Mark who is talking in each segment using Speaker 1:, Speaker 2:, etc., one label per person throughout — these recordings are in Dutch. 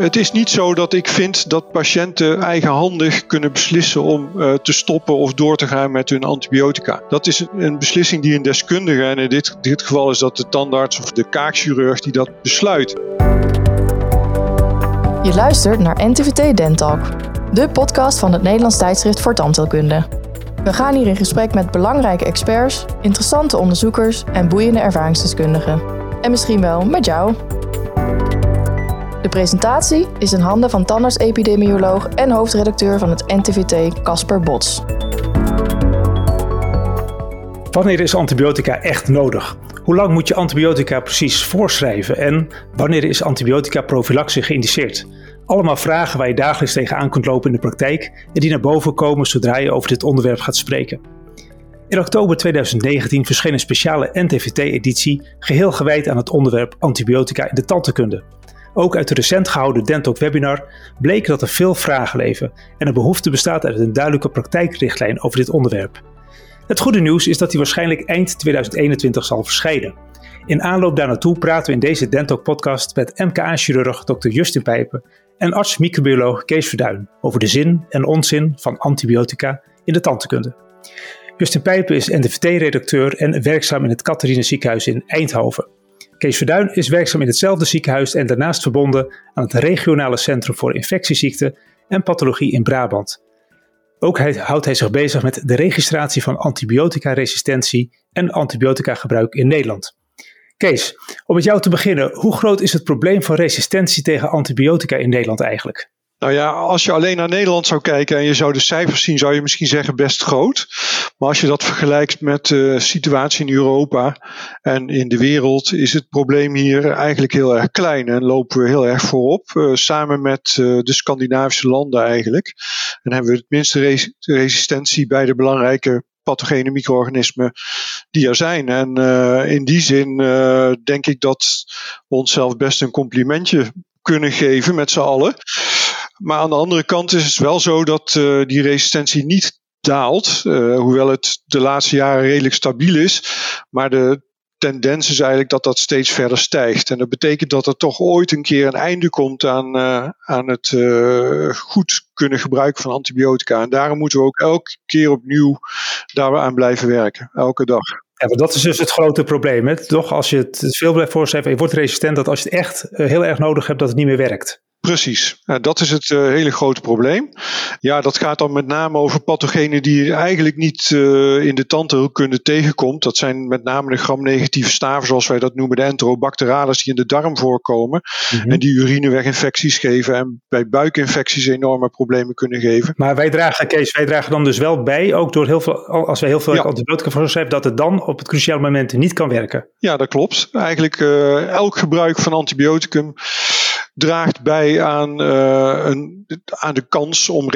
Speaker 1: het is niet zo dat ik vind dat patiënten eigenhandig kunnen beslissen om uh, te stoppen of door te gaan met hun antibiotica. Dat is een beslissing die een deskundige, en in dit, dit geval is dat de tandarts of de kaakchirurg, die dat besluit.
Speaker 2: Je luistert naar NTVT Dentalk, de podcast van het Nederlands tijdschrift voor tandheelkunde. We gaan hier in gesprek met belangrijke experts, interessante onderzoekers en boeiende ervaringsdeskundigen. En misschien wel met jou. De presentatie is in handen van tandarts-epidemioloog en hoofdredacteur van het NTVT Casper Bots.
Speaker 3: Wanneer is antibiotica echt nodig? Hoe lang moet je antibiotica precies voorschrijven en wanneer is antibiotica prophylaxe geïndiceerd? Allemaal vragen waar je dagelijks tegenaan kunt lopen in de praktijk en die naar boven komen zodra je over dit onderwerp gaat spreken. In oktober 2019 verscheen een speciale NTVT-editie geheel gewijd aan het onderwerp antibiotica in de tandheelkunde. Ook uit de recent gehouden Dentalk webinar bleek dat er veel vragen leven en een behoefte bestaat uit een duidelijke praktijkrichtlijn over dit onderwerp. Het goede nieuws is dat die waarschijnlijk eind 2021 zal verschijnen. In aanloop daar naartoe praten we in deze Dentalk podcast met MKA-chirurg Dr. Justin Pijpen en arts-microbioloog Kees Verduin over de zin en onzin van antibiotica in de tandheelkunde. Justin Pijpen is NDVT-redacteur en werkzaam in het Catharina ziekenhuis in Eindhoven. Kees Verduin is werkzaam in hetzelfde ziekenhuis en daarnaast verbonden aan het regionale centrum voor infectieziekten en pathologie in Brabant. Ook houdt hij zich bezig met de registratie van antibiotica-resistentie en antibiotica-gebruik in Nederland. Kees, om met jou te beginnen, hoe groot is het probleem van resistentie tegen antibiotica in Nederland eigenlijk?
Speaker 1: Nou ja, als je alleen naar Nederland zou kijken en je zou de cijfers zien, zou je misschien zeggen best groot. Maar als je dat vergelijkt met de situatie in Europa en in de wereld, is het probleem hier eigenlijk heel erg klein en lopen we heel erg voorop. Uh, samen met uh, de Scandinavische landen eigenlijk. En hebben we het minste res resistentie bij de belangrijke pathogene micro-organismen die er zijn. En uh, in die zin denk ik dat we onszelf best een complimentje kunnen geven met z'n allen. Maar aan de andere kant is het wel zo dat uh, die resistentie niet daalt, uh, hoewel het de laatste jaren redelijk stabiel is. Maar de tendens is eigenlijk dat dat steeds verder stijgt. En dat betekent dat er toch ooit een keer een einde komt aan, uh, aan het goed kunnen gebruiken van antibiotica. En daarom moeten we ook elke keer opnieuw daar aan blijven werken, elke dag.
Speaker 3: Ja, maar dat is dus het grote probleem. Hè? Toch, als je het veel blijft voorschrijven, je wordt resistent, dat als je het echt heel erg nodig hebt, dat het niet meer werkt.
Speaker 1: Precies, dat is het uh, hele grote probleem. Ja, dat gaat dan met name over pathogenen die je eigenlijk niet uh, in de tandheelkunde tegenkomt. Dat zijn met name de gram-negatieve staven, zoals wij dat noemen, de enterobacterales die in de darm voorkomen. Mm -hmm. En die urineweginfecties geven en bij buikinfecties enorme problemen kunnen geven.
Speaker 3: Maar wij dragen, Kees, wij dragen dan dus wel bij, ook door heel veel, als wij heel veel ja. antibiotica voorschrijven, dat het dan op het cruciale moment niet kan werken.
Speaker 1: Ja, dat klopt. Eigenlijk uh, elk gebruik van antibioticum draagt bij aan, uh, een, aan de kans om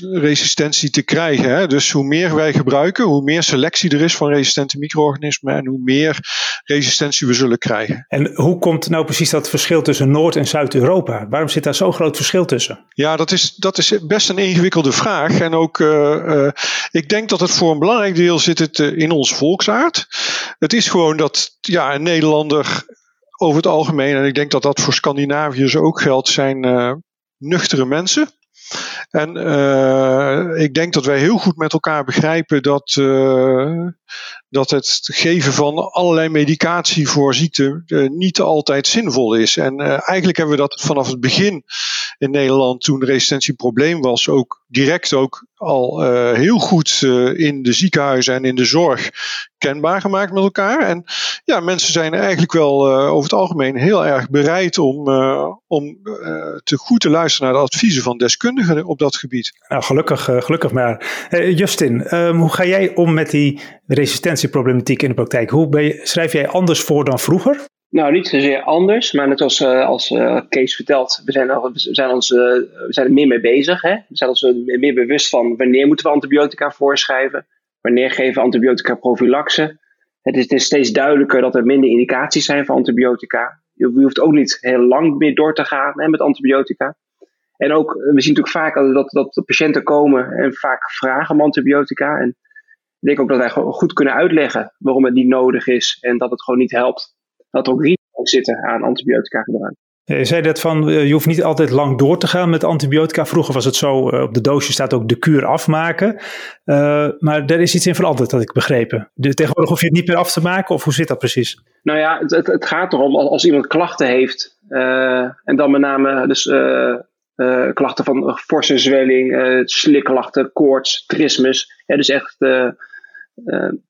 Speaker 1: resistentie te krijgen. Hè. Dus hoe meer wij gebruiken, hoe meer selectie er is van resistente micro-organismen en hoe meer resistentie we zullen krijgen.
Speaker 3: En hoe komt nou precies dat verschil tussen Noord- en Zuid-Europa? Waarom zit daar zo'n groot verschil tussen?
Speaker 1: Ja, dat is, dat is best een ingewikkelde vraag. En ook, uh, uh, ik denk dat het voor een belangrijk deel zit het in ons volksaard. Het is gewoon dat ja, een Nederlander over het algemeen, en ik denk dat dat voor Scandinaviërs ook geldt, zijn uh, nuchtere mensen. En uh, ik denk dat wij heel goed met elkaar begrijpen dat, uh, dat het geven van allerlei medicatie voor ziekte uh, niet altijd zinvol is. En eigenlijk hebben we dat vanaf het begin in Nederland, toen resistentie een probleem was, ook direct ook al heel goed in de ziekenhuizen en in de zorg kenbaar gemaakt met elkaar. En ja, mensen zijn eigenlijk wel over het algemeen heel erg bereid om, om te goed te luisteren naar de adviezen van deskundigen op dat gebied.
Speaker 3: Nou, gelukkig, gelukkig maar. Justin, um, hoe ga jij om met die resistentieproblematiek in de praktijk? Hoe ben je, schrijf jij anders voor dan vroeger?
Speaker 4: Nou, niet zozeer anders, maar net als, als Kees vertelt, we zijn, al, we, zijn ons, we zijn er meer mee bezig. Hè? We zijn ons meer bewust van wanneer moeten we antibiotica voorschrijven Wanneer geven we antibiotica prophylaxe? Het is, het is, steeds duidelijker dat er minder indicaties zijn voor antibiotica. Je hoeft ook niet heel lang meer door te gaan hè, met antibiotica. En ook, we zien natuurlijk vaak dat, dat de patiënten komen en vaak vragen om antibiotica. En ik denk ook dat wij goed kunnen uitleggen waarom het niet nodig is en dat het gewoon niet helpt. Dat er ook risico's zitten aan antibiotica gebruik.
Speaker 3: Je zei net van, je hoeft niet altijd lang door te gaan met antibiotica. Vroeger was het zo, op de doosje staat ook de kuur afmaken. Uh, maar daar is iets in veranderd, dat ik begrepen. De, tegenwoordig hoef je het niet meer af te maken, of hoe zit dat precies?
Speaker 4: Nou ja, het, het, het gaat erom, als, als, iemand klachten heeft, en dan met name dus uh, klachten van forse zwelling, slikklachten, koorts, trismus. Ja, dus echt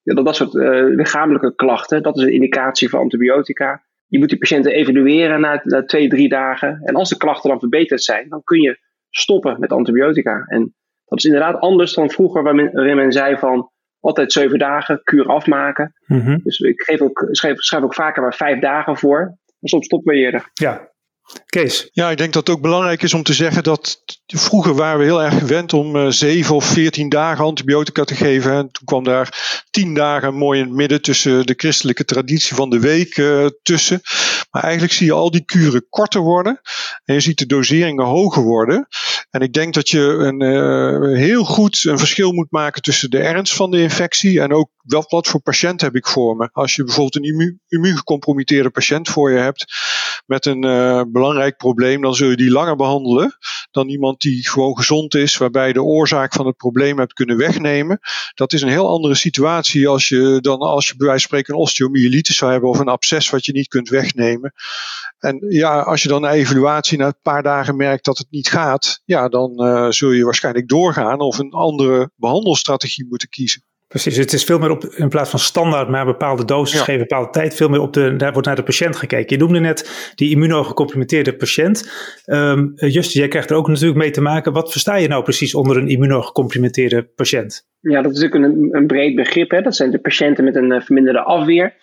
Speaker 4: dat, dat soort lichamelijke klachten. Dat is een indicatie voor antibiotica. Je moet die patiënten evalueren na, na, twee, drie dagen. En als de klachten dan verbeterd zijn, dan kun je stoppen met antibiotica. En dat is inderdaad anders dan vroeger, waarin men, men zei van altijd zeven dagen, kuur afmaken. Mm -hmm. Dus ik geef ook, schrijf, schrijf ook vaker maar vijf dagen voor. Maar soms stoppen we eerder.
Speaker 3: Ja, Kees?
Speaker 1: Ja, ik denk dat het ook belangrijk is om te zeggen dat vroeger waren we heel erg gewend om uh, zeven of veertien dagen antibiotica te geven. En toen kwam daar tien dagen mooi in het midden tussen de christelijke traditie van de week uh, tussen. Maar eigenlijk zie je al die kuren korter worden en je ziet de doseringen hoger worden. En ik denk dat je een, uh, heel goed een verschil moet maken tussen de ernst van de infectie en ook wat, wat voor patiënt heb ik voor me. Als je bijvoorbeeld een immu immuungecompromitteerde patiënt voor je hebt met een belangrijk probleem, dan zul je die langer behandelen dan iemand die gewoon gezond is, waarbij je de oorzaak van het probleem hebt kunnen wegnemen. Dat is een heel andere situatie als je dan als je bij wijze van spreken een osteomyelitis zou hebben of een absces wat je niet kunt wegnemen. En ja, als je dan een evaluatie na een paar dagen merkt dat het niet gaat, ja, dan uh, zul je waarschijnlijk doorgaan of een andere behandelstrategie moeten kiezen.
Speaker 3: Precies, het is veel meer op, in plaats van standaard maar bepaalde dosis ja. geven, bepaalde tijd, veel meer op de, daar wordt naar de patiënt gekeken. Je noemde net die immunogecomprimenteerde patiënt. Um, Justus, jij krijgt er ook natuurlijk mee te maken. Wat versta je nou precies onder een immunogecomprimenteerde patiënt?
Speaker 4: Ja, dat is natuurlijk een, een breed begrip. Hè. Dat zijn de patiënten met een uh, verminderde afweer.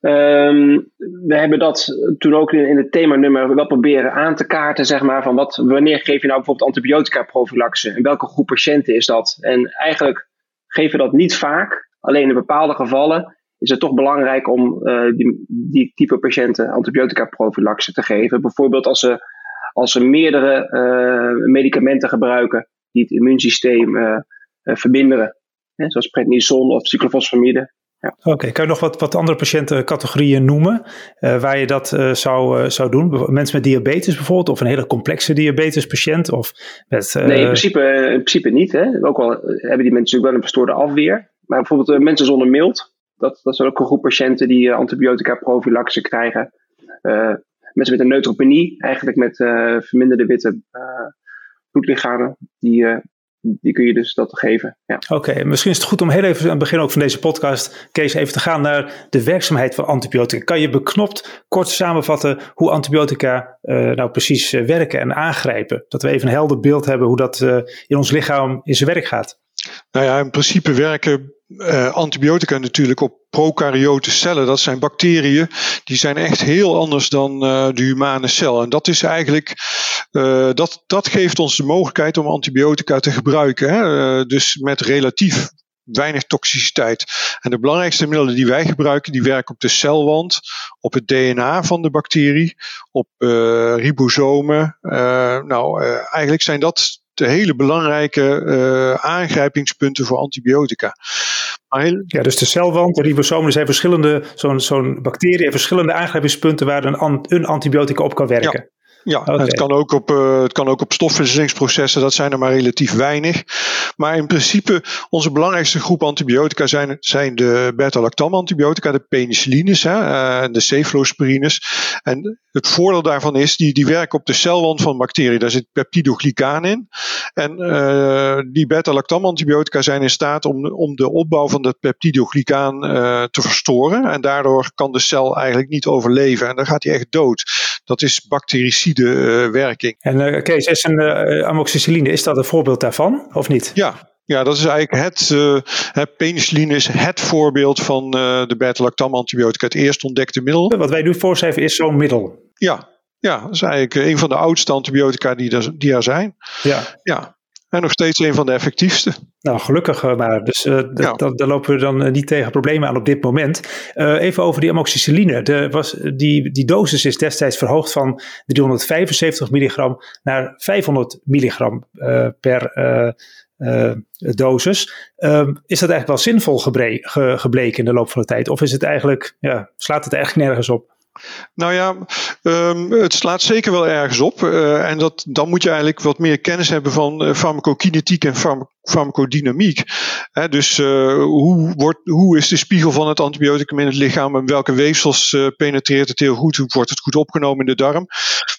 Speaker 4: Um, we hebben dat toen ook in, in het themanummer wel proberen aan te kaarten, zeg maar, van wat, wanneer geef je nou bijvoorbeeld antibiotica prophylaxe en welke groep patiënten is dat? En eigenlijk geven dat niet vaak. Alleen in bepaalde gevallen is het toch belangrijk om uh, die, die, type patiënten antibiotica prophylaxe te geven. Bijvoorbeeld als ze, als ze meerdere uh, medicamenten gebruiken die het immuunsysteem uh, verminderen. Hè, zoals prednison of cyclophosphamide.
Speaker 3: Ja. Oké, okay. kan je nog wat, wat andere patiëntencategorieën noemen uh, waar je dat uh, zou, uh, zou doen? Mensen met diabetes bijvoorbeeld, of een hele complexe diabetespatiënt? Of met,
Speaker 4: Nee, in principe, in principe niet. Hè. Ook al hebben die mensen natuurlijk wel een verstoorde afweer. Maar bijvoorbeeld mensen zonder mild, dat, dat zijn ook een groep patiënten die antibiotica prophylaxe krijgen. mensen met een neutropenie, eigenlijk met verminderde witte bloedlichamen, die die kun je dus dat geven. Ja.
Speaker 3: Oké, misschien is het goed om heel even aan het begin ook van deze podcast, Kees, even te gaan naar de werkzaamheid van antibiotica. Kan je beknopt kort samenvatten hoe antibiotica uh, nou precies uh, werken en aangrijpen? Dat we even een helder beeld hebben hoe dat uh, in ons lichaam in zijn werk gaat.
Speaker 1: Nou ja, in principe werken uh, antibiotica natuurlijk op prokaryote cellen. Dat zijn bacteriën. Die zijn echt heel anders dan uh, de humane cel. En dat is eigenlijk. Uh, dat, dat geeft ons de mogelijkheid om antibiotica te gebruiken. Hè? dus met relatief weinig toxiciteit. En de belangrijkste middelen die wij gebruiken, die werken op de celwand, op het DNA van de bacterie, op ribosomen. nou, eigenlijk zijn dat de hele belangrijke uh, aangrijpingspunten voor antibiotica.
Speaker 3: Heel... Ja, dus de celwand, de ribosomen, zijn verschillende, zo'n zo'n bacterie heeft verschillende aangrijpingspunten waar een, een antibiotica op kan werken.
Speaker 1: Ja. Okay. het, kan ook op, uh, het kan ook op stofwisselingsprocessen, dat zijn er maar relatief weinig. Maar in principe, onze belangrijkste groep antibiotica zijn, zijn de beta-lactam antibiotica, de penicillines hè, uh, de cefalosporines. En het voordeel daarvan is, die, die werken op de celwand van bacteriën. Daar zit peptidoglycaan in. En uh, die beta-lactam antibiotica zijn in staat om, om de opbouw van dat peptidoglycaan te verstoren. En daardoor kan de cel eigenlijk niet overleven. En dan gaat hij echt dood. Dat is bactericide uh, werking.
Speaker 3: En uh, Kees, is een uh, amoxicilline, is dat een voorbeeld daarvan of niet?
Speaker 1: Ja, ja, dat is eigenlijk het, uh, penicilline is het voorbeeld van uh, de beta-lactam antibiotica, het eerst ontdekte middel.
Speaker 3: Wat wij nu voorschrijven is zo'n middel.
Speaker 1: Ja, ja, dat is eigenlijk een van de oudste antibiotica die er, die er zijn.
Speaker 3: Ja.
Speaker 1: ja. En nog steeds een van de effectiefste.
Speaker 3: Nou, gelukkig maar. Dus uh, ja. daar lopen we dan niet tegen problemen aan op dit moment. Uh, even over die amoxicilline. De, was, die, die dosis is destijds verhoogd van 375 milligram naar 500 milligram uh, per dosis. Um, is dat eigenlijk wel zinvol gebleken in de loop van de tijd? Of is het eigenlijk, ja, slaat het eigenlijk nergens op?
Speaker 1: Nou ja, um, het slaat zeker wel ergens op. Uh, en dat, dan moet je eigenlijk wat meer kennis hebben van uh, farmacokinetiek en farm farmacodynamiek. Dus uh, hoe, wordt, hoe is de spiegel van het antibioticum in het lichaam en welke weefsels penetreert het heel goed? Hoe wordt het goed opgenomen in de darm?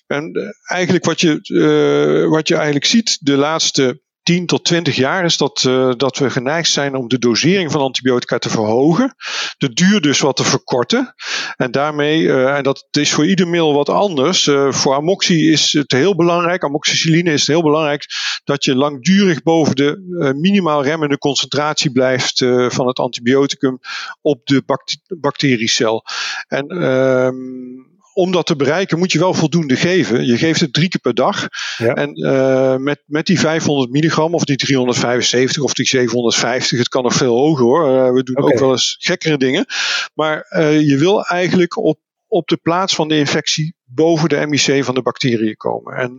Speaker 1: En eigenlijk wat je, wat je eigenlijk ziet de laatste 10 tot 20 jaar is dat, uh, dat we geneigd zijn om de dosering van antibiotica te verhogen. De duur dus wat te verkorten. En daarmee, uh, en dat is voor ieder middel wat anders. Uh, voor amoxie is het heel belangrijk, amoxicilline is het heel belangrijk dat je langdurig boven de minimaal remmende concentratie blijft van het antibioticum op de bacteriecel. En ehm, om dat te bereiken moet je wel voldoende geven. Je geeft het drie keer per dag. Ja. En uh, met, met die 500 milligram of die 375 of die 750, het kan nog veel hoger hoor. Uh, we doen okay. ook wel eens gekkere dingen. Maar uh, je wil eigenlijk op, op de plaats van de infectie boven de MIC van de bacteriën komen. En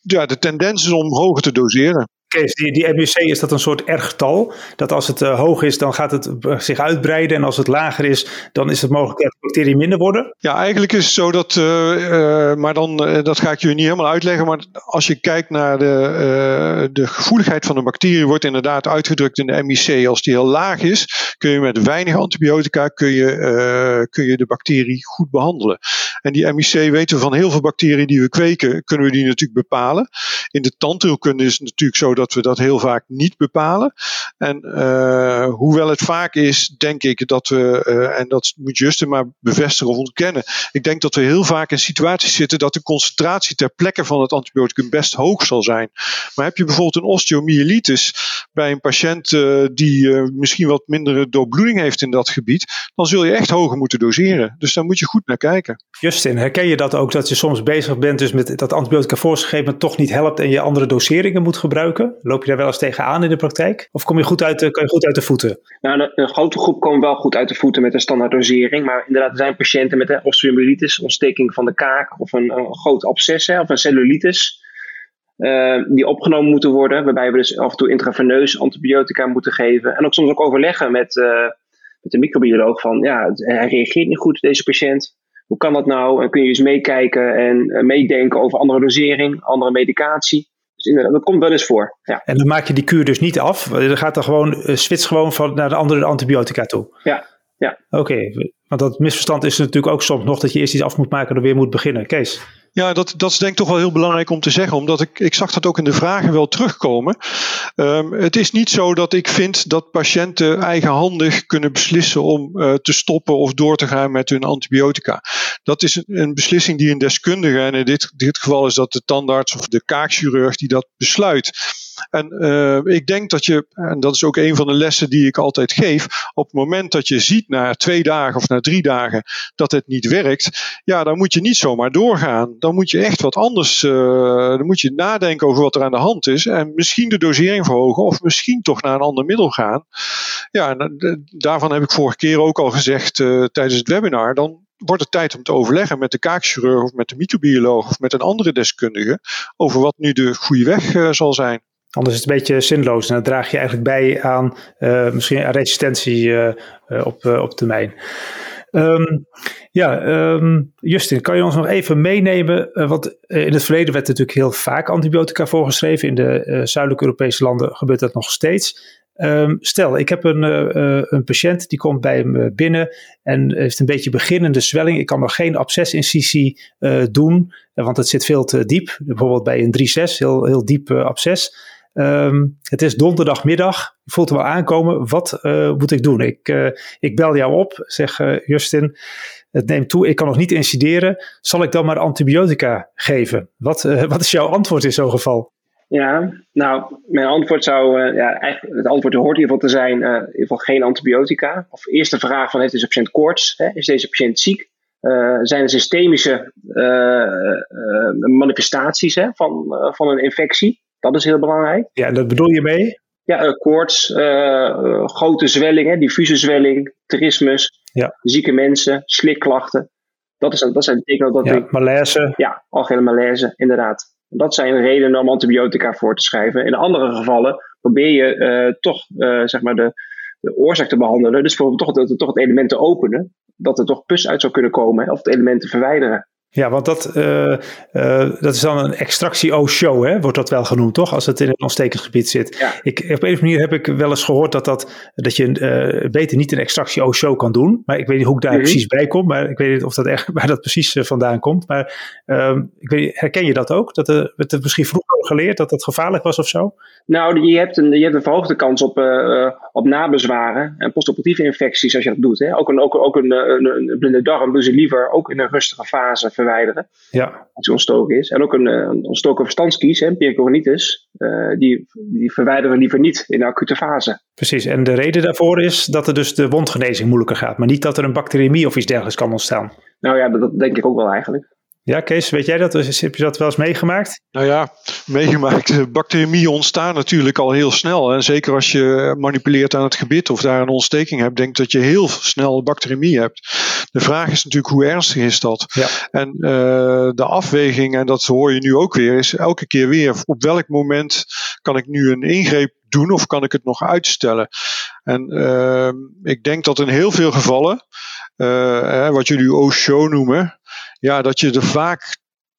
Speaker 1: ja, de tendens is om hoger te doseren.
Speaker 3: Kees, die, MUC is dat een soort R-getal. Dat als het uh, hoog is, dan gaat het zich uitbreiden. En als het lager is, dan is het mogelijk dat bacteriën minder worden.
Speaker 1: Ja, eigenlijk is het zo dat, uh, maar dan, dat ga ik jullie niet helemaal uitleggen. Maar als je kijkt naar de, de gevoeligheid van de bacterie, wordt inderdaad uitgedrukt in de MIC. Als die heel laag is, kun je met weinig antibiotica kun je, kun je de bacterie goed behandelen. En die MIC weten we van heel veel bacteriën die we kweken, kunnen we die natuurlijk bepalen. In de tandheelkunde is het natuurlijk zo dat we dat heel vaak niet bepalen. En uh, hoewel het vaak is, denk ik dat we, uh, en dat moet Justin maar bevestigen of ontkennen. Ik denk dat we heel vaak in situaties zitten dat de concentratie ter plekke van het antibioticum best hoog zal zijn. Maar heb je bijvoorbeeld een osteomyelitis bij een patiënt uh, die misschien wat mindere doorbloeding heeft in dat gebied, dan zul je echt hoger moeten doseren. Dus daar moet je goed naar kijken.
Speaker 3: Justin, herken je dat ook dat je soms bezig bent dus met dat antibiotica voorgeschreven toch niet helpt en je andere doseringen moet gebruiken? Loop je daar wel eens tegenaan in de praktijk? Of kom je goed uit, kan je goed uit de voeten?
Speaker 4: Nou, een, grote groep komt wel goed uit de voeten met een standaarddosering. Maar inderdaad, er zijn patiënten met een osteomyelitis, ontsteking van de kaak of een, groot absces of een cellulitis. Uh, die opgenomen moeten worden, waarbij we dus af en toe intraveneus antibiotica moeten geven. En ook soms ook overleggen met, uh, met de microbioloog van, ja, hij reageert niet goed, deze patiënt. Hoe kan dat nou? En kun je eens meekijken en uh, meedenken over andere dosering, andere medicatie dat komt wel eens voor. Ja.
Speaker 3: En dan maak je die kuur dus niet af. Dan gaat er gewoon, uh, switch gewoon van naar de andere antibiotica toe.
Speaker 4: Ja, ja.
Speaker 3: Oké, want dat misverstand is natuurlijk ook soms nog dat je eerst iets af moet maken en dan weer moet beginnen. Kees?
Speaker 1: Ja, dat, is denk ik toch wel heel belangrijk om te zeggen, omdat ik, ik zag dat ook in de vragen wel terugkomen. Um, het is niet zo dat ik vind dat patiënten eigenhandig kunnen beslissen om uh, te stoppen of door te gaan met hun antibiotica. Dat is een, een beslissing die een deskundige, en in dit, dit geval is dat de tandarts of de kaakchirurg die dat besluit. En uh, ik denk dat je, en dat is ook een van de lessen die ik altijd geef, op het moment dat je ziet na twee dagen of na drie dagen dat het niet werkt, ja, dan moet je niet zomaar doorgaan. Dan moet je echt wat anders, uh, dan moet je nadenken over wat er aan de hand is en misschien de dosering verhogen of misschien toch naar een ander middel gaan. Ja, en uh, daarvan heb ik vorige keer ook al gezegd tijdens het webinar, dan wordt het tijd om te overleggen met de kaakchirurg of met de microbioloog of met een andere deskundige over wat nu de goede weg zal zijn.
Speaker 3: Anders is het een beetje zinloos en dan draag je eigenlijk bij aan uh, misschien aan resistentie uh, uh, op, op termijn. Um, ja, um, Justin, kan je ons nog even meenemen? want in het verleden werd natuurlijk heel vaak antibiotica voorgeschreven. In de zuidelijke Europese landen gebeurt dat nog steeds. Um, stel, ik heb een, een patiënt die komt bij me binnen en heeft een beetje beginnende zwelling. Ik kan nog geen abscesincisie doen, want het zit veel te diep. Bijvoorbeeld bij een 3-6, heel, heel diep absces. Um, het is donderdagmiddag. Voelt hem wel aankomen. Wat uh, moet ik doen? Ik, uh, ik bel jou op, zeg uh, Justin. Het neemt toe, ik kan nog niet incideren. Zal ik dan maar antibiotica geven? Wat, wat is jouw antwoord in zo'n geval?
Speaker 4: Ja, nou, mijn antwoord zou, ja, het antwoord hoort in ieder geval te zijn, in ieder geval geen antibiotica. Of eerste vraag van, heeft deze patiënt koorts? Hè? Is deze patiënt ziek? zijn er systemische manifestaties hè, van, van een infectie? Dat is heel belangrijk.
Speaker 3: Ja, dat bedoel je mee?
Speaker 4: Ja, uh, koorts, uh, grote zwellingen, diffuse zwelling, terismus, ja. zieke mensen, slikklachten. Dat, is, dat zijn tekenen dat
Speaker 3: ja, ik, malaise.
Speaker 4: Ja, algehele malaise, inderdaad. Dat zijn redenen om antibiotica voor te schrijven. In andere gevallen probeer je uh, toch zeg maar de, de oorzaak te behandelen. Dus voor toch, toch het element te openen. dat er toch pus uit zou kunnen komen of het element te verwijderen.
Speaker 3: Ja, want dat, uh, uh, dat is dan een extractie-O-show, hè? wordt dat wel genoemd, toch? Als het in een ontstekingsgebied zit.
Speaker 4: Ja.
Speaker 3: Ik, op een manier heb ik wel eens gehoord dat, dat, dat je uh, beter niet een extractie-O-show kan doen. Maar ik weet niet hoe ik daar -hmm. precies bij kom. Maar ik weet niet of dat echt, waar dat precies vandaan komt. Maar ehm, ik weet, herken je dat ook? Dat werd het misschien vroeger geleerd dat dat gevaarlijk was of zo?
Speaker 4: Nou, je hebt een, je hebt een verhoogde kans op, op nabezwaren en postoperatieve infecties als je dat doet. Hè? Ook een, ook, ook een, een, een blinde darm ze liever ook in een rustige fase verwijderen.
Speaker 3: Ja.
Speaker 4: Als hij ontstoken is. En ook een, een ontstoken verstandskies, hè, pericoronitis, uh, die, die verwijderen we liever niet in de acute fase.
Speaker 3: Precies, en de reden daarvoor is dat er dus de wondgenezing moeilijker gaat, maar niet dat er een bacteriëmie of iets dergelijks kan ontstaan.
Speaker 4: Nou ja, dat, dat denk ik ook wel eigenlijk.
Speaker 3: Ja, Kees, weet jij dat? Heb je dat wel eens meegemaakt?
Speaker 1: Nou ja, meegemaakt. Bacteriëmieën ontstaan natuurlijk al heel snel. En zeker als je manipuleert aan het gebit of daar een ontsteking hebt, denk dat je heel snel bacteriëmie hebt. De vraag is natuurlijk hoe ernstig is dat?
Speaker 3: Ja.
Speaker 1: En uh, de afweging, en dat hoor je nu ook weer, is elke keer weer op welk moment kan ik nu een ingreep doen of kan ik het nog uitstellen? En uh, ik denk dat in heel veel gevallen, uh, wat jullie OSHO noemen, ja, dat je er vaak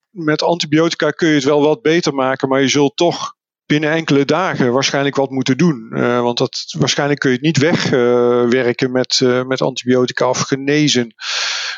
Speaker 1: met antibiotica kun je het wel wat beter maken, maar je zult toch binnen enkele dagen waarschijnlijk wat moeten doen. Uh, want dat, waarschijnlijk kun je het niet wegwerken uh, met, uh, met antibiotica of genezen.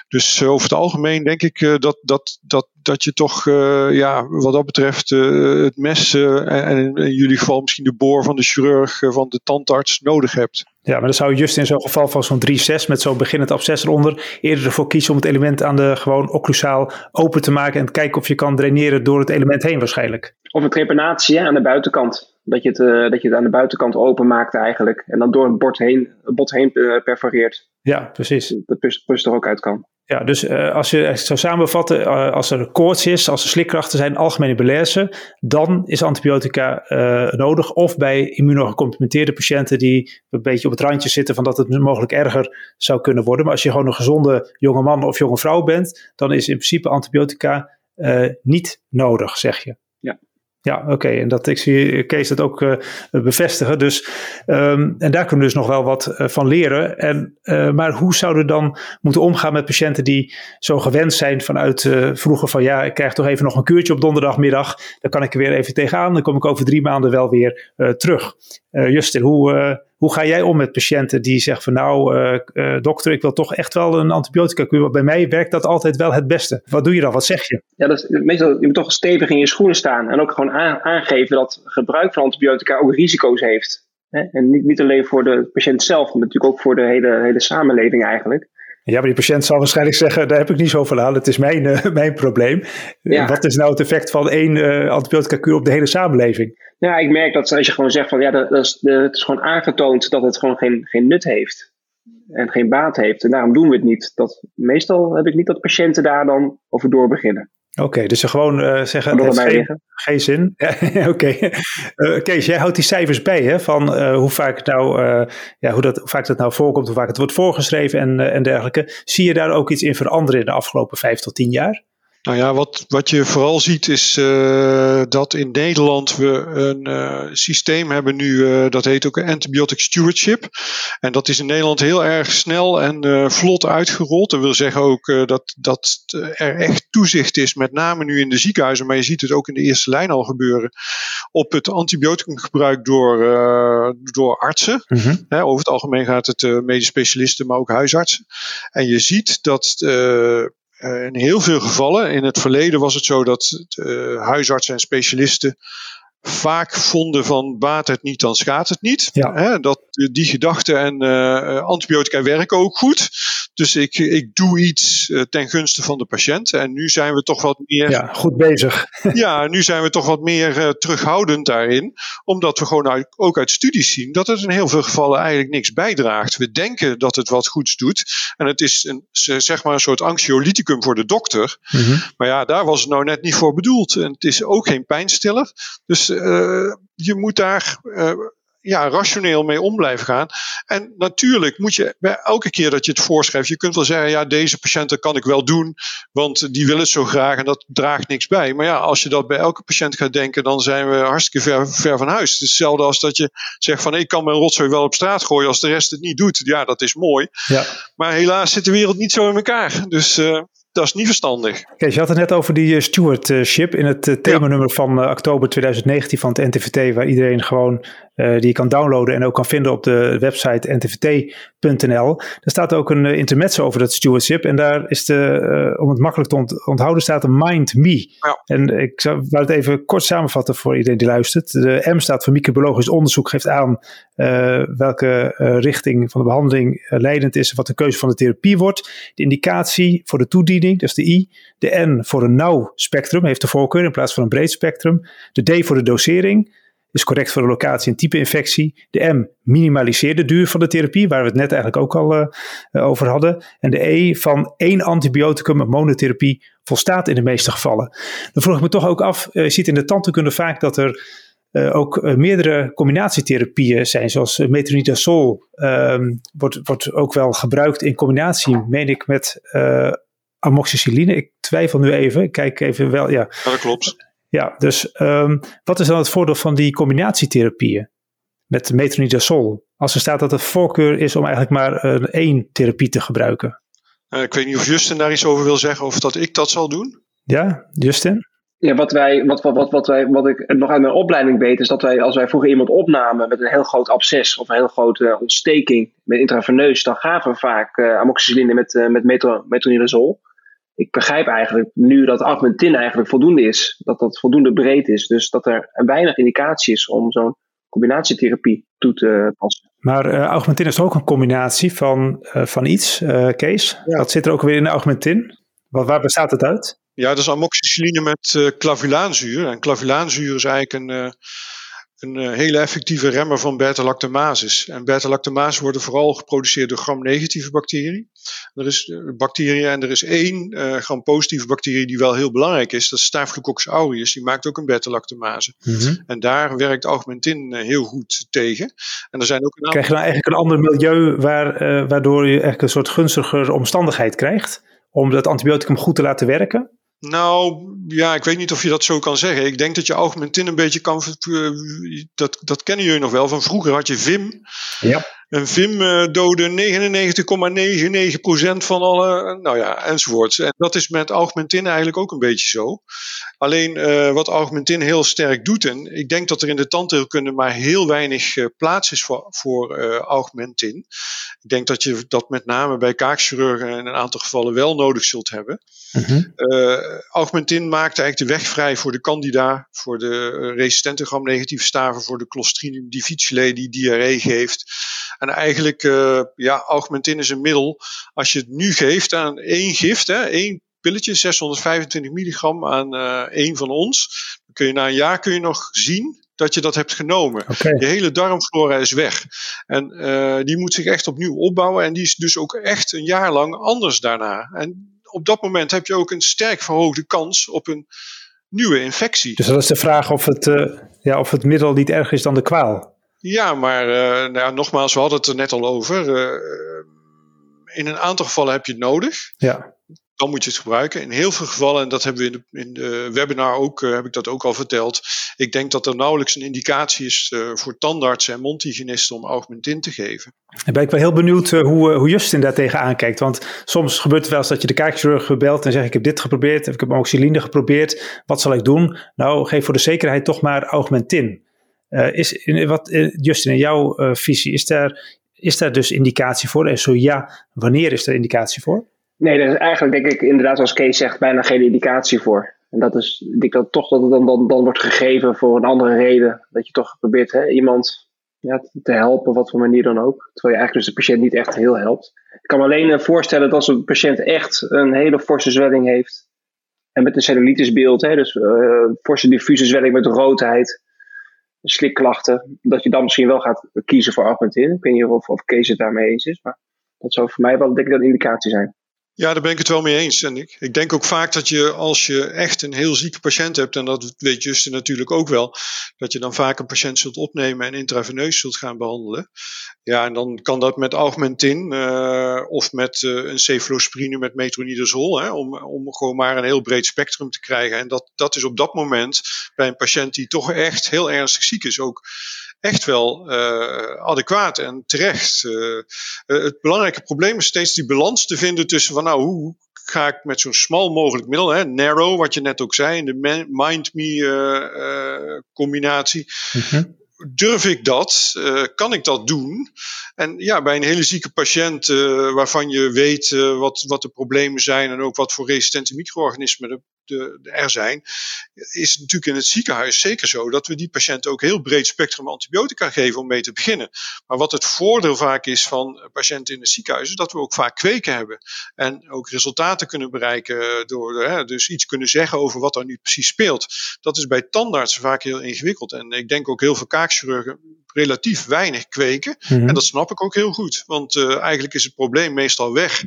Speaker 1: Dus over het algemeen denk ik dat, dat, dat, dat je toch, ja, wat dat betreft, het mes en in, in, jullie geval misschien de boor van de chirurg, van de tandarts nodig hebt.
Speaker 3: Ja, maar dan zou je just in zo'n geval van zo'n 3-6 met zo'n beginnend absces eronder eerder ervoor kiezen om het element aan de gewoon occlusaal open te maken en kijken of je kan draineren door het element heen waarschijnlijk.
Speaker 4: Of een trepanatie aan de buitenkant. Dat je, het, uh, dat je het aan de buitenkant open maakt eigenlijk. En dan door het bord heen, het bot heen uh, perforeert.
Speaker 3: Ja, precies.
Speaker 4: Dat pus, pus er ook uit kan.
Speaker 3: Ja, dus uh, als je het zou samenvatten, uh, als er koorts is, als er slikkrachten zijn, algemene belaise, dan is antibiotica uh, nodig. Of bij immunogecompromitteerde patiënten die een beetje op het randje zitten van dat het mogelijk erger zou kunnen worden. Maar als je gewoon een gezonde jonge man of jonge vrouw bent, dan is in principe antibiotica niet nodig, zeg je.
Speaker 4: Ja.
Speaker 3: Oké. En dat ik zie Kees dat ook uh, bevestigen. Dus, um, en daar kunnen we dus nog wel wat uh, van leren. En, uh, maar hoe zouden we dan moeten omgaan met patiënten die zo gewend zijn vanuit vroeger van ja, ik krijg toch even nog een kuurtje op donderdagmiddag. Dan kan ik er weer even tegenaan. Dan kom ik over drie maanden wel weer terug. Justin, hoe, hoe ga jij om met patiënten die zeggen van nou, uh, dokter, ik wil toch echt wel een antibiotica kuur. Want bij mij werkt dat altijd wel het beste. Wat doe je dan? Wat zeg je?
Speaker 4: Ja, dat is, meestal, je moet toch stevig in je schoenen staan. En ook gewoon aan, aangeven dat gebruik van antibiotica ook risico's heeft. Hè? En niet, niet alleen voor de patiënt zelf, maar natuurlijk ook voor de hele, hele samenleving eigenlijk.
Speaker 3: Ja, maar die patiënt zal waarschijnlijk zeggen, daar heb ik niet zoveel aan, het is mijn, uh, mijn probleem. Ja. Wat is nou het effect van één uh, antibiotica kuur op de hele samenleving?
Speaker 4: Ja, ik merk dat als je gewoon zegt van ja, dat, dat is, de, het is gewoon aangetoond dat het gewoon geen, geen nut heeft. En geen baat heeft. En daarom doen we het niet. Dat, meestal heb ik niet dat patiënten daar dan over door beginnen.
Speaker 3: Oké, okay, dus ze gewoon uh, zeggen, het heeft geen, geen, zin. Oké, okay. uh, Kees, jij houdt die cijfers bij hè, van uh, hoe, vaak nou, ja, hoe, dat, hoe vaak dat nou voorkomt, hoe vaak het wordt voorgeschreven en, en dergelijke. Zie je daar ook iets in veranderen in de afgelopen vijf tot tien jaar?
Speaker 1: Nou ja, wat, wat je vooral ziet is uh, dat in Nederland we een uh, systeem hebben nu, uh, dat heet ook antibiotic stewardship. En dat is in Nederland heel erg snel en vlot uitgerold. Dat wil zeggen ook dat, dat er echt toezicht is, met name nu in de ziekenhuizen, maar je ziet het ook in de eerste lijn al gebeuren, op het antibioticumgebruik door, door artsen. Hè, over het algemeen gaat het medisch specialisten, maar ook huisartsen. En je ziet dat in heel veel gevallen, in het verleden was het zo dat uh, huisartsen en specialisten vaak vonden van baat het niet, dan schaadt het niet.
Speaker 3: Ja.
Speaker 1: Dat, die gedachte en uh, antibiotica werken ook goed. Dus ik, ik doe iets uh, ten gunste van de patiënt. En nu zijn we toch wat meer.
Speaker 3: Ja, goed bezig.
Speaker 1: ja, nu zijn we toch wat meer uh, terughoudend daarin. Omdat we gewoon uit, ook uit studies zien dat het in heel veel gevallen eigenlijk niks bijdraagt. We denken dat het wat goeds doet. En het is een, zeg maar een soort anxiolyticum voor de dokter.
Speaker 3: Mm-hmm.
Speaker 1: Maar ja, daar was het nou net niet voor bedoeld. En het is ook geen pijnstiller. Dus uh, je moet daar ja, rationeel mee om blijven gaan. En natuurlijk moet je bij elke keer dat je het voorschrijft, je kunt wel zeggen, ja, deze patiënten kan ik wel doen, want die willen het zo graag en dat draagt niks bij. Maar ja, als je dat bij elke patiënt gaat denken, dan zijn we hartstikke ver, ver van huis. Het is hetzelfde als dat je zegt van, ik kan mijn rotzooi wel op straat gooien als de rest het niet doet. Ja, dat is mooi. Ja. Maar helaas zit de wereld niet zo in elkaar. Dus uh, dat is niet verstandig.
Speaker 3: Kees, je had het net over die uh, stewardship in het uh, themanummer van uh, oktober 2019 van het NTVT, waar iedereen gewoon die je kan downloaden en ook kan vinden op de website ntvt.nl. Daar staat ook een intermezzo over dat stewardship en daar is de, om het makkelijk te onthouden, staat een Mind Me. Ja. En ik zou het even kort samenvatten voor iedereen die luistert. De M staat voor microbiologisch onderzoek, geeft aan welke richting van de behandeling leidend is wat de keuze van de therapie wordt. De indicatie voor de toediening, dat is de I. De N voor een nauw spectrum, heeft de voorkeur in plaats van een breed spectrum. De D voor de dosering, is correct voor de locatie en type infectie. De M minimaliseert de duur van de therapie, waar we het net eigenlijk ook al uh, over hadden. En de E van één antibioticum, monotherapie, volstaat in de meeste gevallen. Dan vroeg ik me toch ook af, uh, je ziet in de tandheelkunde vaak dat er ook meerdere combinatietherapieën zijn, zoals metronidazol um, wordt, wordt ook wel gebruikt in combinatie, meen ik, met amoxicilline. Ik twijfel nu even. Ik kijk even wel. Ja
Speaker 1: dat klopt.
Speaker 3: Ja, dus um, wat is dan het voordeel van die combinatietherapieën met metronidazol? Als er staat dat de voorkeur is om eigenlijk maar uh, één therapie te gebruiken.
Speaker 1: Uh, ik weet niet of Justin daar iets over wil zeggen of dat ik dat zal doen.
Speaker 3: Ja, Justin?
Speaker 4: Ja, wat, wij, wat, wat, wat, wat, wij, wat ik nog uit mijn opleiding weet, is dat wij, als wij vroeger iemand opnamen met een heel groot absces of een heel grote ontsteking met intraveneus, dan gaven we vaak uh, amoxicilline met, uh, met metronidazol ik begrijp eigenlijk nu dat augmentin eigenlijk voldoende is. Dat dat voldoende breed is. Dus dat er weinig indicatie is om zo'n combinatietherapie toe te passen.
Speaker 3: Maar uh, augmentin is ook een combinatie van, uh, van iets, uh, Kees. Ja. Wat zit er ook weer in de augmentin? Wat, waar bestaat het uit?
Speaker 1: Ja, dat is amoxicilline met clavulaanzuur. En clavulaanzuur is eigenlijk een een uh, hele effectieve remmer van beta-lactamases. En beta-lactamases worden vooral geproduceerd door gram-negatieve bacteriën. Er is uh, bacteriën en er is één uh, gram-positieve bacterie die wel heel belangrijk is. Dat is Staphylococcus aureus. Die maakt ook een beta-lactamase. Mm -hmm. En daar werkt augmentin heel goed tegen. En er zijn ook een.
Speaker 3: Krijg je nou eigenlijk een ander milieu waar, waardoor je eigenlijk een soort gunstiger omstandigheid krijgt? Om dat antibioticum goed te laten werken?
Speaker 1: Nou, ja, ik weet niet of je dat zo kan zeggen. Ik denk dat je augmentin een beetje kan. Dat, dat kennen jullie nog wel. Van vroeger had je Vim.
Speaker 3: Ja.
Speaker 1: Een Vim uh, dode 99,99% van alle. Nou ja, enzovoorts. En dat is met augmentin eigenlijk ook een beetje zo. Alleen uh, wat augmentin heel sterk doet. En ik denk dat er in de tandheelkunde maar heel weinig uh, plaats is voor, voor augmentin. Ik denk dat je dat met name bij kaakchirurgen in een aantal gevallen wel nodig zult hebben. Mm-hmm. augmentin maakt eigenlijk de weg vrij voor de candida, voor de resistente gram-negatieve staven, voor de Clostridium difficile die diarree geeft. En eigenlijk, uh, ja, augmentin is een middel. Als je het nu geeft aan één gift, hè, één pilletje, 625 milligram aan uh, één van ons, dan kun je na een jaar kun je nog zien dat je dat hebt genomen. Okay. Je hele darmflora is weg. En uh, die moet zich echt opnieuw opbouwen. En die is dus ook echt een jaar lang anders daarna. En op dat moment heb je ook een sterk verhoogde kans op een nieuwe infectie.
Speaker 3: Dus dat is de vraag of het, uh, ja, of het middel niet erger is dan de kwaal.
Speaker 1: Ja, maar uh, nou, nogmaals, we hadden het er net al over. in een aantal gevallen heb je het nodig.
Speaker 3: Ja
Speaker 1: dan moet je het gebruiken. In heel veel gevallen, en dat hebben we in de, in de webinar ook, uh, heb ik dat ook al verteld. Ik denk dat er nauwelijks een indicatie is voor tandartsen en mondhygiënisten om augmentin te geven.
Speaker 3: Dan ben ik wel heel benieuwd hoe, hoe Justin daar tegenaan aankijkt. Want soms gebeurt het wel eens dat je de kaakchirurg belt en zegt ik heb dit geprobeerd, ik heb amoxicilline geprobeerd, wat zal ik doen? Nou, geef voor de zekerheid toch maar augmentin. Is, in, wat, Justin, in jouw visie, is daar, is daar dus indicatie voor? En zo ja, wanneer is er indicatie voor?
Speaker 4: Nee, er is eigenlijk denk ik inderdaad, zoals Kees zegt, bijna geen indicatie voor. En dat is, ik denk dat toch dat het dan, dan, dan wordt gegeven voor een andere reden. Dat je toch probeert hè, iemand ja, te helpen, wat voor manier dan ook. Terwijl je eigenlijk dus de patiënt niet echt heel helpt. Ik kan me alleen eh, voorstellen dat als een patiënt echt een hele forse zwelling heeft. En met een cellulitisbeeld, hè, dus forse diffuse zwelling met roodheid, slikklachten. Dat je dan misschien wel gaat kiezen voor augmentin. Ik weet niet of, of Kees het daarmee eens is, maar dat zou voor mij wel denk ik een indicatie zijn.
Speaker 1: Ja, daar ben ik het wel mee eens. En ik, ik denk ook vaak dat je als je echt een heel zieke patiënt hebt, en dat weet Justin natuurlijk ook wel, dat je dan vaak een patiënt zult opnemen en intraveneus zult gaan behandelen. Ja, en dan kan dat met Augmentin uh, of met uh, een cefalosporine met metronidazol, hè, om, om gewoon maar een heel breed spectrum te krijgen. En dat, dat is op dat moment bij een patiënt die toch echt heel ernstig ziek is ook echt wel uh, adequaat en terecht. Uh, het belangrijke probleem is steeds die balans te vinden tussen van nou, hoe ga ik met zo'n smal mogelijk middel, hè, narrow, wat je net ook zei, in de mind-me combinatie. Mm -hmm durf ik dat? Uh, kan ik dat doen? En ja, bij een hele zieke patiënt uh, waarvan je weet uh, wat, wat de problemen zijn en ook wat voor resistente micro-organismen de, er zijn, is het natuurlijk in het ziekenhuis zeker zo dat we die patiënt ook heel breed spectrum antibiotica geven om mee te beginnen. Maar wat het voordeel vaak is van patiënten in het ziekenhuis, is dat we ook vaak kweken hebben en ook resultaten kunnen bereiken door hè, dus iets kunnen zeggen over wat er nu precies speelt. Dat is bij tandartsen vaak heel ingewikkeld en ik denk ook heel veel kaakchirurgen relatief weinig kweken. Mm -hmm. En dat snap ik ook heel goed, want uh, eigenlijk is het probleem meestal weg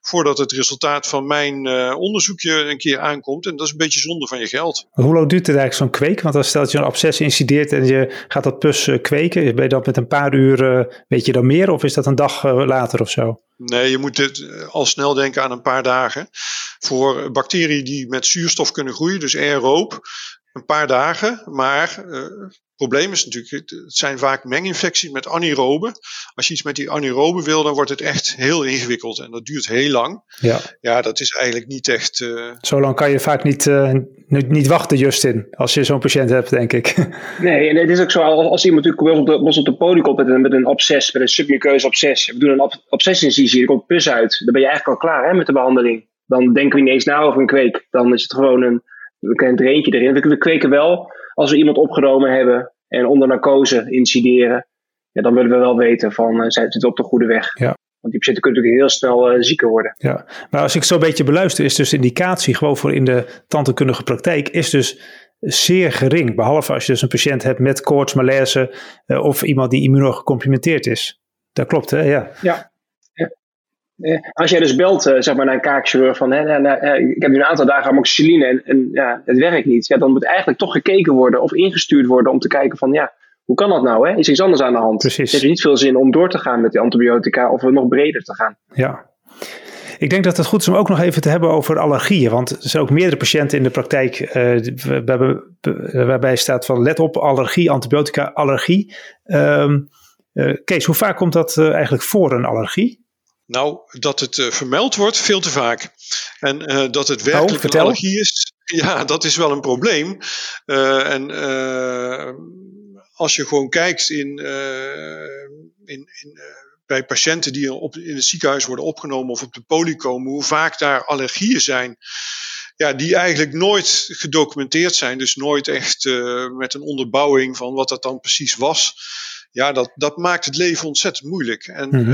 Speaker 1: voordat het resultaat van mijn uh, onderzoekje een keer aankomt. En dat is een beetje zonde van je geld.
Speaker 3: Hoe lang duurt het eigenlijk zo'n kweek? Want als stelt je een absces incideert en je gaat dat pus uh, kweken, ben je dat met een paar uur, weet je dan meer? Of is dat een dag later of zo?
Speaker 1: Nee, je moet dit al snel denken aan een paar dagen. Voor bacteriën die met zuurstof kunnen groeien, dus aeroob, een paar dagen. Maar uh, probleem is natuurlijk, het zijn vaak menginfecties met anaeroben. Als je iets met die anaeroben wil, dan wordt het echt heel ingewikkeld. En dat duurt heel lang.
Speaker 3: Ja,
Speaker 1: ja dat is eigenlijk niet echt... Uh...
Speaker 3: Zo lang kan je vaak niet, uh, niet, niet wachten, Justin, als je zo'n patiënt hebt, denk ik.
Speaker 4: Nee, en het is ook zo, als iemand natuurlijk op de, op de podium komt met een, met een absces, met een submuceuze absces. We doen een ab abscesincisie, er komt pus uit. Dan ben je eigenlijk al klaar hè, met de behandeling. Dan denken we niet eens na over een kweek. Dan is het gewoon een er eentje erin. We, kweken wel als we iemand opgenomen hebben en onder narcose incideren. Ja, dan willen we wel weten van, uh, zit het op de goede weg?
Speaker 3: Ja.
Speaker 4: Want die patiënten kunnen natuurlijk heel snel uh, zieker worden.
Speaker 3: Ja, maar als ik zo een beetje beluister, is dus indicatie gewoon voor in de tandheelkundige praktijk, is dus zeer gering. Behalve als je dus een patiënt hebt met koorts, malaise uh, of iemand die immunogecomplimenteerd is. Dat klopt, hè? Ja.
Speaker 4: ja. Eh, als jij dus belt uh, zeg maar, naar een kaakchirurg van hè, nou, ik heb nu een aantal dagen amoxicilline en, en ja, het werkt niet. Ja, dan moet eigenlijk toch gekeken worden of ingestuurd worden om te kijken van ja, hoe kan dat nou? Hè? Is er iets anders aan de hand?
Speaker 3: Precies.
Speaker 4: Het heeft niet veel zin om door te gaan met die antibiotica of nog breder te gaan.
Speaker 3: Ja. Ik denk dat het goed is om ook nog even te hebben over allergieën. Want er zijn ook meerdere patiënten in de praktijk uh, waarbij staat van let op allergie, antibiotica allergie. Um, uh, Kees, hoe vaak komt dat uh, eigenlijk voor een allergie?
Speaker 1: Nou, dat het uh, vermeld wordt, veel te vaak. En uh, dat het werkelijk oh, een allergie is, ja, dat is wel een probleem. Uh, en als je gewoon kijkt in, in, in bij patiënten die op, in het ziekenhuis worden opgenomen of op de poli komen, hoe vaak daar allergieën zijn. Ja, die eigenlijk nooit gedocumenteerd zijn. Dus nooit echt met een onderbouwing van wat dat dan precies was ja, dat, dat maakt het leven ontzettend moeilijk. En mm -hmm.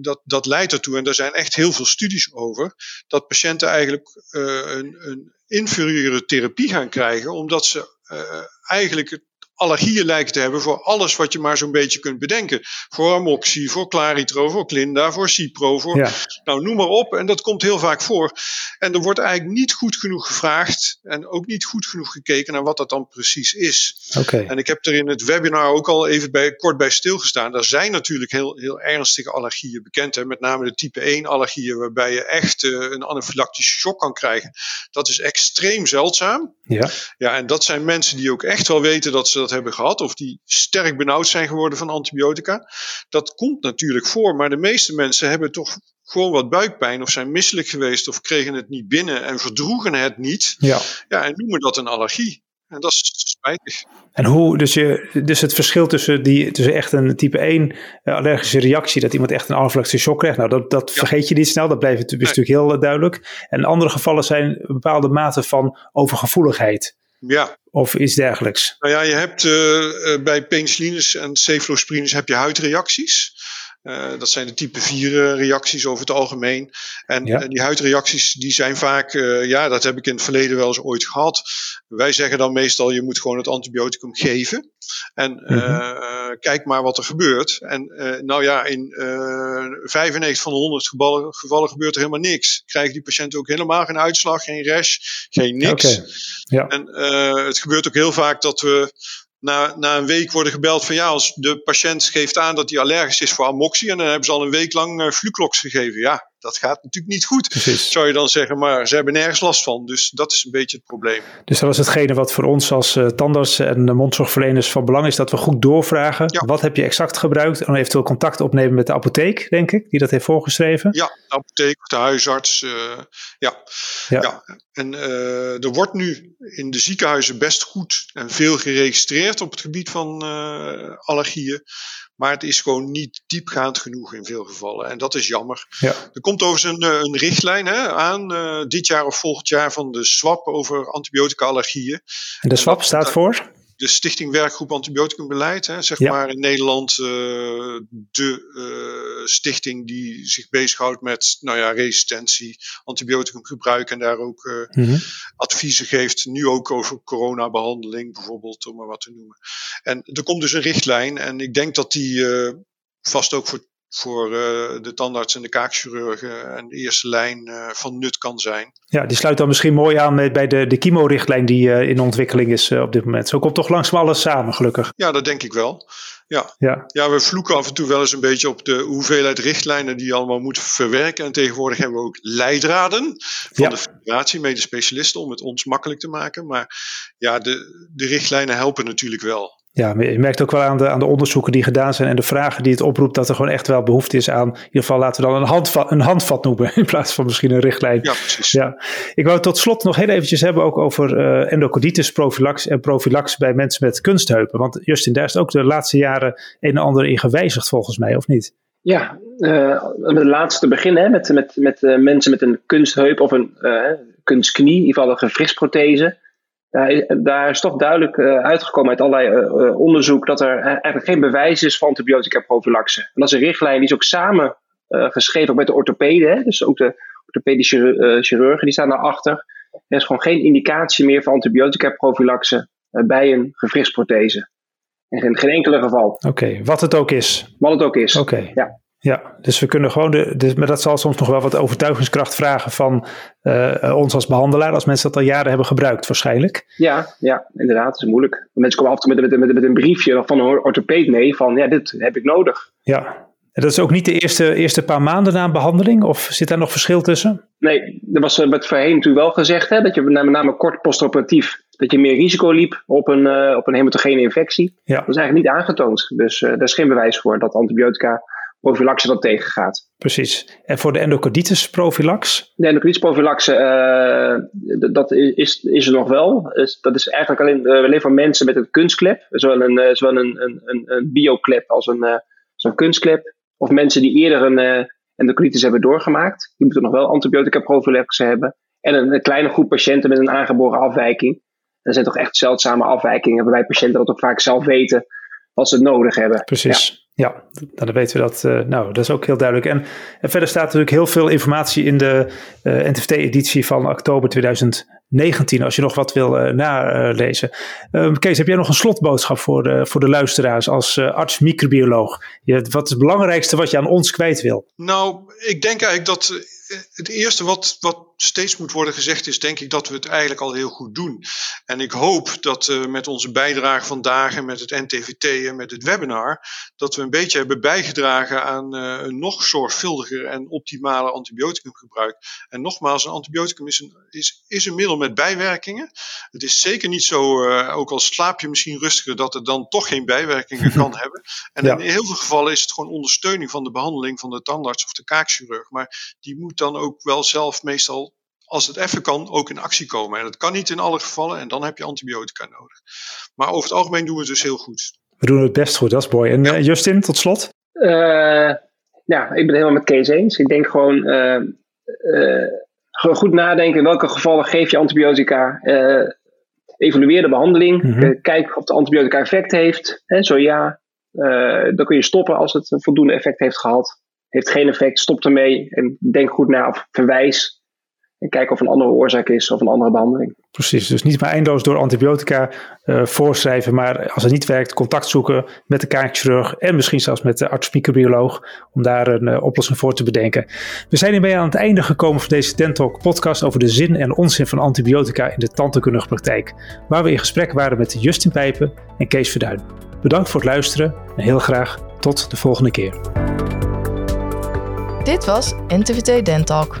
Speaker 1: Dat, dat leidt ertoe, en er zijn echt heel veel studies over, dat patiënten eigenlijk uh, een, een inferieure therapie gaan krijgen, omdat ze uh, eigenlijk allergieën lijken te hebben voor alles wat je maar zo'n beetje kunt bedenken. Voor Amoxie, voor Claritro, voor Clinda, voor Cipro, voor ja. nou noem maar op. En dat komt heel vaak voor. En er wordt eigenlijk niet goed genoeg gevraagd en ook niet goed genoeg gekeken naar wat dat dan precies is.
Speaker 3: Okay.
Speaker 1: En ik heb er in het webinar ook al even bij, kort bij stilgestaan. Er zijn natuurlijk heel, heel ernstige allergieën bekend. Hè? Met name de type 1 allergieën waarbij je echt uh, een anafylactische shock kan krijgen. Dat is extreem zeldzaam.
Speaker 3: Ja.
Speaker 1: ja, en dat zijn mensen die ook echt wel weten dat ze dat hebben gehad, of die sterk benauwd zijn geworden van antibiotica. Dat komt natuurlijk voor, maar de meeste mensen hebben toch gewoon wat buikpijn of zijn misselijk geweest of kregen het niet binnen en verdroegen het niet.
Speaker 3: Ja.
Speaker 1: Ja, en noemen dat een allergie. En dat is spijtig.
Speaker 3: En hoe, dus, je, dus het verschil tussen, die, tussen echt een type 1 allergische reactie, dat iemand echt een anafylactische shock krijgt, nou dat, dat ja. vergeet je niet snel, dat blijft nee. natuurlijk heel duidelijk. En andere gevallen zijn een bepaalde mate van overgevoeligheid.
Speaker 1: Ja.
Speaker 3: Of iets dergelijks.
Speaker 1: Nou ja, je hebt uh, bij penicillines en cefalosporines heb je huidreacties. Uh, dat zijn de type 4 reacties over het algemeen. En ja. uh, die huidreacties die zijn vaak, uh, ja, dat heb ik in het verleden wel eens ooit gehad. Wij zeggen dan meestal, je moet gewoon het antibioticum geven. En mm -hmm. kijk maar wat er gebeurt. En nou ja, in 95 van de 100 gevallen, gevallen, gebeurt er helemaal niks. Krijgen die patiënten ook helemaal geen uitslag, geen rash, geen niks. Ja. En het gebeurt ook heel vaak dat we na, na een week worden gebeld van ja, als de patiënt geeft aan dat hij allergisch is voor amoxie en dan hebben ze al een week lang uh, gegeven. Ja, dat gaat natuurlijk niet goed, zou je dan zeggen, maar ze hebben nergens last van. Dus dat is een beetje het probleem.
Speaker 3: Dus dat is hetgene wat voor ons als uh, tandartsen en mondzorgverleners van belang is, dat we goed doorvragen. Wat heb je exact gebruikt? En eventueel contact opnemen met de apotheek, denk ik, die dat heeft voorgeschreven.
Speaker 1: Ja, de apotheek de huisarts. Uh, ja. ja. ja. En uh, er wordt nu in de ziekenhuizen best goed en veel geregistreerd op het gebied van allergieën. Maar het is gewoon niet diepgaand genoeg in veel gevallen. En dat is jammer. Ja. Er komt overigens een, een richtlijn hè, aan uh, dit jaar of volgend jaar van de SWAP over antibiotica-allergieën.
Speaker 3: En de SWAP staat voor?
Speaker 1: De Stichting Werkgroep Antibioticumbeleid, hè, zeg maar in Nederland uh, de uh, stichting die zich bezighoudt met nou ja, resistentie, antibioticumgebruik en daar ook uh, mm-hmm. adviezen geeft. Nu ook over coronabehandeling bijvoorbeeld, om maar wat te noemen. En er komt dus een richtlijn en ik denk dat die vast ook voor voor uh, de tandarts en de kaakchirurgen en de eerste lijn uh, van nut kan zijn.
Speaker 3: Ja, die sluit dan misschien mooi aan met, bij de, de chemo-richtlijn die uh, in ontwikkeling is op dit moment. Zo komt toch langzaam alles samen, gelukkig.
Speaker 1: Ja, dat denk ik wel. Ja. Ja. ja, we vloeken af en toe wel eens een beetje op de hoeveelheid richtlijnen die je allemaal moet verwerken. En tegenwoordig hebben we ook leidraden van de federatie, mede specialisten, om het ons makkelijk te maken. Maar ja, de, de richtlijnen helpen natuurlijk wel.
Speaker 3: Ja, je merkt ook wel aan de, aan de onderzoeken die gedaan zijn en de vragen die het oproept, dat er gewoon echt wel behoefte is aan, in ieder geval laten we dan een handvat, een handvat noemen, in plaats van misschien een richtlijn.
Speaker 1: Ja, precies.
Speaker 3: Ja. Ik wou tot slot nog heel eventjes hebben ook over uh, endocarditis profilax en profilax bij mensen met kunstheupen. Want Justin, daar is ook de laatste jaren een en ander in gewijzigd volgens mij, of niet?
Speaker 4: Ja, uh, met het laatste beginnen, met, met, met uh, mensen met een kunstheup of een kunstknie, in ieder geval een gewrichtsprothese daar is toch duidelijk uh, uitgekomen uit allerlei uh, onderzoek dat er eigenlijk geen bewijs is voor antibiotica-prophylaxe. En dat is een richtlijn die is ook samen geschreven met de orthopeden, dus ook de orthopedische chirurgen die staan daarachter. Er is gewoon geen indicatie meer voor antibiotica-prophylaxe bij een gewrichtsprothese. In geen enkele geval.
Speaker 3: Oké, wat het ook is.
Speaker 4: Wat het ook is.
Speaker 3: Oké. Ja. Ja, dus we kunnen gewoon, de, dus, maar dat zal soms nog wel wat overtuigingskracht vragen van uh, ons als behandelaar, als mensen dat al jaren hebben gebruikt waarschijnlijk.
Speaker 4: Ja, ja inderdaad, dat is moeilijk. Mensen komen af en toe met, met, met, een briefje van een orthopeed mee van ja, dit heb ik nodig.
Speaker 3: Ja, en dat is ook niet de eerste, eerste paar maanden na een behandeling? Of zit daar nog verschil tussen?
Speaker 4: Nee, dat was met voorheen natuurlijk wel gezegd. Hè, dat je met name kort postoperatief dat je meer risico liep op een, uh, op een hematogene infectie. Ja. Dat is eigenlijk niet aangetoond. Dus uh, daar is geen bewijs voor dat antibiotica prophylaxe dat tegengaat.
Speaker 3: Precies. En voor de endocarditis profilax?
Speaker 4: De endocarditis profilaxe, uh, dat is, is er nog wel. Dat is eigenlijk alleen, uh, alleen voor mensen met een kunstklep. Zowel een, uh, zowel een, een, een, een bioklep als een, zo'n kunstklep. Of mensen die eerder een endocarditis hebben doorgemaakt. Die moeten nog wel antibiotica profilaxe hebben. En een, een, kleine groep patiënten met een aangeboren afwijking. Er zijn toch echt zeldzame afwijkingen waarbij patiënten dat ook vaak zelf weten als ze het nodig hebben.
Speaker 3: Precies. Ja, nou, dan weten we dat. Uh, nou, dat is ook heel duidelijk. En, verder staat natuurlijk heel veel informatie in de uh, eh, NTFT-editie van oktober 2019, als je nog wat wil uh, nalezen. Kees, heb jij nog een slotboodschap voor de, voor de luisteraars als arts-microbioloog? wat is het belangrijkste wat je aan ons kwijt wil?
Speaker 1: Nou, ik denk eigenlijk dat het eerste wat, wat steeds moet worden gezegd is, denk ik dat we het eigenlijk al heel goed doen. En ik hoop dat uh, met onze bijdrage vandaag en met het NTVT en met het webinar, dat we een beetje hebben bijgedragen aan uh, een nog zorgvuldiger en optimale antibioticumgebruik. En nogmaals, een antibioticum is een, is, is een middel met bijwerkingen. Het is zeker niet zo, uh, ook al slaap je misschien rustiger, dat het dan toch geen bijwerkingen kan hebben. En ja. in heel veel gevallen is het gewoon ondersteuning van de behandeling van de tandarts of de kaakchirurg. Maar die moet dan ook wel zelf meestal als het even kan, ook in actie komen. En dat kan niet in alle gevallen en dan heb je antibiotica nodig. Maar over het algemeen doen we het dus heel goed.
Speaker 3: We doen het best goed, dat is mooi. En ja. uh, Justin, tot slot?
Speaker 4: Uh, ja, ik ben het helemaal met Kees eens. Ik denk gewoon uh, goed nadenken in welke gevallen geef je antibiotica. evalueer de behandeling. Mm -hmm. kijk of de antibiotica effect heeft. Hè, zo ja, dan kun je stoppen als het een voldoende effect heeft gehad. Heeft geen effect, stop ermee en denk goed na of verwijs En kijken of een andere oorzaak is of een andere behandeling.
Speaker 3: Precies, dus niet maar eindeloos door antibiotica uh, voorschrijven, maar als het niet werkt, contact zoeken met de kaakchirurg en misschien zelfs met de arts-microbioloog om daar een uh, oplossing voor te bedenken. We zijn hiermee aan het einde gekomen van deze Dentalk podcast over de zin en onzin van antibiotica in de tandheelkundige praktijk, waar we in gesprek waren met Justin Pijpen en Kees Verduin. Bedankt voor het luisteren en heel graag tot de volgende keer.
Speaker 2: Dit was NTVT Dentalk,